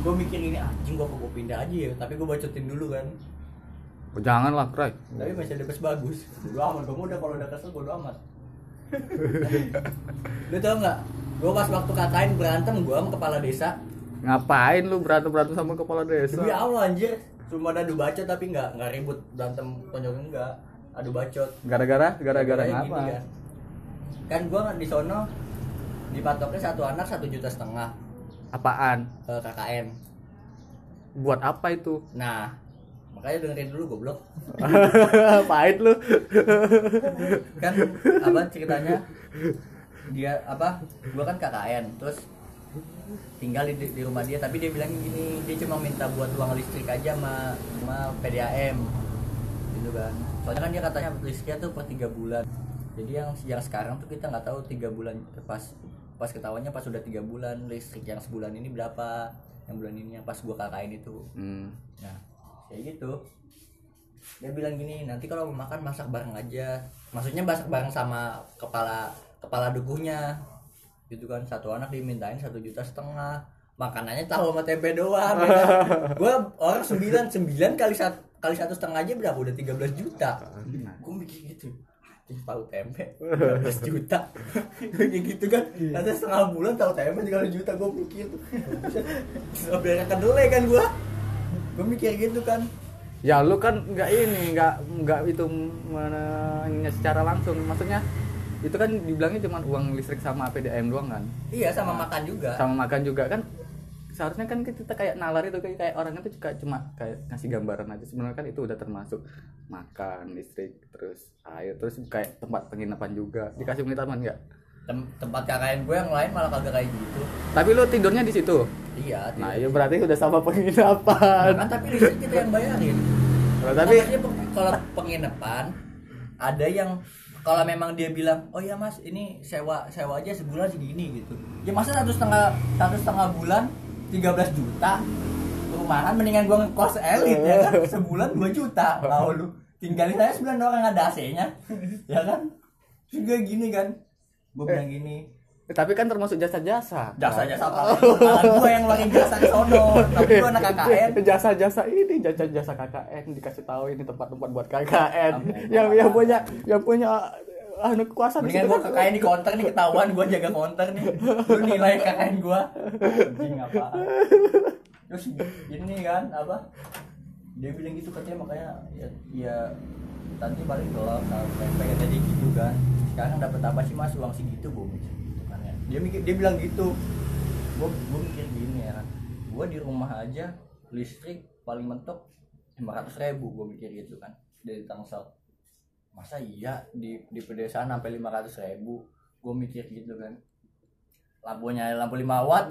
gue mikir ini anjing gue gue pindah aja ya? Tapi gue bacotin dulu kan. Oh, jangan lah Kray tapi masih ada bagus. Gue amat gue udah kalau udah kesel gue amat. Lu tau nggak? Gue pas waktu katain berantem gue sama kepala desa. Ngapain lu berantem berantem sama kepala desa? Demi allah anjir. Cuma ada adu bacot tapi nggak nggak ribut. Berantem tonjok enggak adu bacot. Gara-gara? Gara-gara Kayak ngapa gini kan kan gue di sono dipatoknya satu anak satu juta setengah apaan? Eh, KKN buat apa itu? Nah makanya dengerin dulu goblok. Pahit lu. Kan apa ceritanya? Dia apa gua kan KKN terus tinggal di, di rumah dia tapi dia bilang gini dia cuma minta buat uang listrik aja sama, sama PDAM gitu kan. Soalnya kan dia katanya listriknya tuh per tiga bulan. Jadi yang yang sekarang tuh kita nggak tahu tiga bulan pas pas ketahuannya pas udah tiga bulan listrik yang sebulan ini berapa yang bulan ini yang pas gua KKN itu hmm. Nah, kayak gitu. Dia bilang gini, nanti kalau mau makan masak bareng aja. Maksudnya masak bareng sama kepala kepala dukuhnya. Gitu kan, satu anak dimintain satu juta setengah. Makanannya tahu sama tempe doang. ya? Gua orang sembilan sembilan kali satu kali satu setengah aja berapa? Udah 13 juta. Gue mikir gitu. Anjing, tahu tempe. 13 juta. Kayak gitu kan. Nanti setengah bulan tahu tempe 13 juta gue mikir. Tuh sampai kedele kan gue gue mikir gitu kan. Ya lu kan nggak ini nggak nggak itu mana secara langsung. Maksudnya itu kan dibilangnya cuma uang listrik sama PDAM doang kan? Iya sama makan juga. sama makan juga kan seharusnya kan kita kayak nalar itu kayak, kayak orang itu juga cuma kayak ngasih gambaran aja. Sebenarnya kan itu udah termasuk makan listrik terus air terus kayak tempat penginapan juga. Dikasih penginapan nggak? Tem- tempat KKN gue yang lain malah kagak kayak gitu. Tapi lu tidurnya di situ? Iya nah tidak. ya berarti udah sama penginapan. Nah, tapi listrik kita yang bayarin. Nah, tapi kalau penginapan ada yang kalau memang dia bilang oh ya mas ini sewa sewa aja sebulan segini gitu. Ya masa satu setengah satu setengah bulan 13 juta. Rumahan mendingan gua ngekos elit ya kan? Sebulan 2 juta. Mau lu tinggalin saya sebulan orang ada AC nya ya kan? Juga gini kan. Gua bilang gini. Eh, tapi kan termasuk jasa-jasa. Jasa-jasa apa? Malah gua yang ngeluarin jasa ke sono. Tapi gua anak KKN jasa-jasa ini jasa-jasa KKN dikasih tahu ini tempat-tempat buat KKN yang yang punya yang punya anu kuasa di Mendingan kan. KKN di counter nih ketahuan gua jaga counter nih. Lu nilai KKN gua. Anjing apaan. Terus ini kan apa? Dia bilang gitu katanya makanya ya, ya nanti paling kalau pengen tadi gitu kan. Sekarang dapat apa sih Mas uang segitu gua mikir gitu kan ya. Dia mikir dia bilang gitu. Gua gua mikir gini ya. Gua di rumah aja listrik paling mentok 500 ribu gua mikir gitu kan dari Tangsel masa iya? Di di pedesaan sampai 500 ribu. Gue mikir gitu kan. Lampunya lampu 5 watt.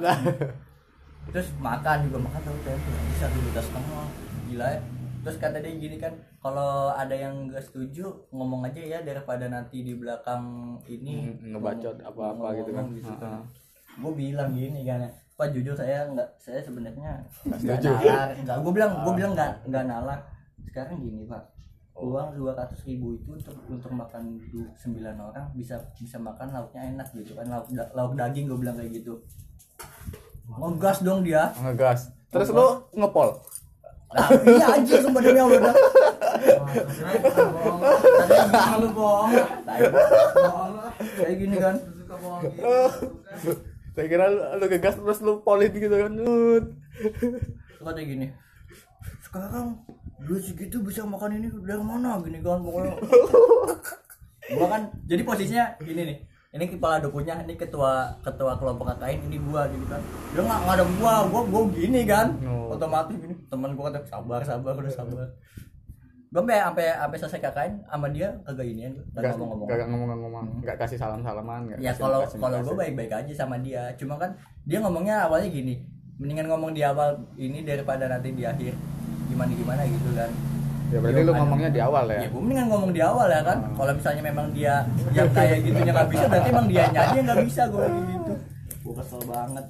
Terus makan juga makan tahu tempe bisa dua juta setengah gila ya. Terus kata dia gini kan kalau ada yang gak setuju ngomong aja ya daripada nanti di belakang ini Hmm, ngebacot apa-apa gitu kan. kan. gue bilang gini kan pak jujur saya nggak saya sebenarnya nggak nalar. Nggak gue bilang gue bilang nggak nggak nalar. Sekarang gini pak uang dua ratus ribu itu untuk untuk makan sembilan orang bisa bisa makan lauknya enak gitu kan lauk da- lauk daging gue bilang kayak gitu. Ngegas dong dia. Ngegas. Terus lu ngepol? Nah, iya aja sumpah demi allah dah Lu bohong. Kayak gini kan. Saya kira lu, ngegas terus lu polit gitu kan. Terus katanya gini. Sekarang duit segitu bisa makan ini dari mana? Gini kan pokoknya. Gua kan jadi posisinya gini nih. Ini kepala dukunya ini ketua ketua kelompok KKN ini gua gitu kan. Dia nggak nggak ada gua gua gua gini kan. Oh. otomatis gini. Teman gua kata sabar sabar udah sabar. Gua sampai sampai sampai selesai KKN sama dia kagak gua, kagak Gak ngomong-ngomong. gak ngomong-ngomong Gak kasih salam-salaman gak ya kalau kalau kasih. baik-baik aja sama dia. Cuma kan dia ngomongnya awalnya gini. Mendingan ngomong di awal ini daripada nanti di akhir gimana gimana gitu kan Ya berarti lu ada- ngomongnya di awal ya ya gue mendingan ngomong di awal ya kan Hmm. kalau misalnya memang dia yang kayak gitunya nggak bisa berarti emang dia aja yang nggak bisa gue gitu gue kesel banget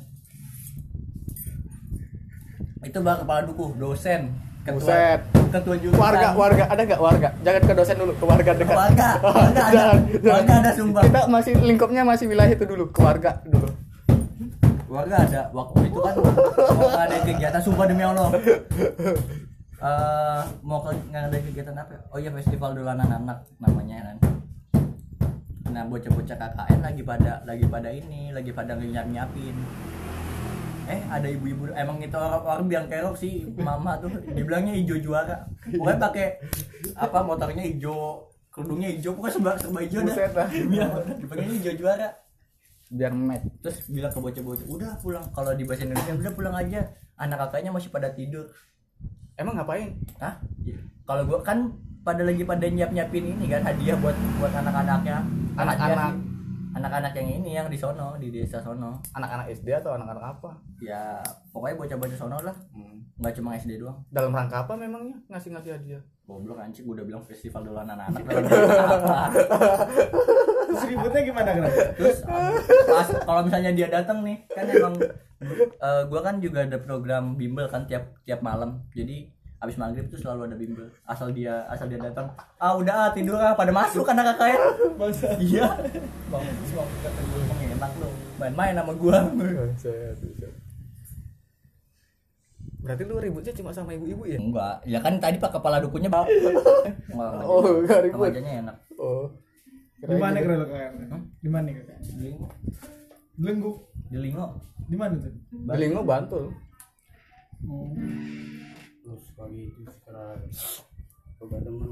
itu bah kepala duku dosen ketua Buset. ketua jurusan Warga, warga, ada nggak warga? Jangan ke dosen dulu, ke warga dekat. Warga, warga ada. Warga ada, sumpah. Kita masih lingkupnya masih wilayah itu dulu, ke warga dulu. warga ada waktu itu kan mau ada kegiatan sumpah demi allah Eh, mau ke ada kegiatan apa ya? oh iya festival dolanan anak namanya kan. Nah bocah-bocah KKN lagi pada lagi pada ini lagi pada nyiap nyiapin eh ada ibu-ibu emang itu orang, orang bilang kerok sih mama tuh. Dibilangnya hijau juara. Pokoknya pakai apa motornya hijau kerudungnya hijau pokoknya serba serba hijau dah. Iya, dipanggilnya hijau juara. Biar match terus bilang ke bocah-bocah udah pulang kalau di bahasa Indonesia udah pulang aja. Anak kakaknya masih pada tidur emang ngapain Hah? kalau gua kan pada lagi pada nyiap nyiapin ini kan hadiah buat buat anak-anaknya Anak-anak. Anak-anak yang ini yang di sono di desa sono anak-anak SD atau anak-anak apa ya pokoknya bocah-bocah sono lah Hmm. Nggak cuma SD doang. Dalam rangka apa memangnya ngasih ngasih hadiah? Goblok anjing gua udah bilang festival dolanan anak dalam rangka apa Terus ributnya gimana kan? terus pas kalau misalnya dia datang nih kan emang eh, gua kan juga ada program bimbel kan tiap tiap malam. Jadi abis maghrib tuh selalu ada bimbel. Asal dia asal dia datang ah udah ah, tidur ah pada masuk anak kakaknya Bangsa. iya. Bang bang kata gue emang enak lo main-main sama gua berarti lu ributnya cuma sama ibu-ibu ya enggak ya kan tadi pak kepala dukunya bang enggak Oh, enggak ribut. remajanya enak oh Di mana kira? Di mana KKN? di, Belenggu. di lingo Di mana tuh? Belingo Bantul Oh. terus pagi itu sekarang coba teman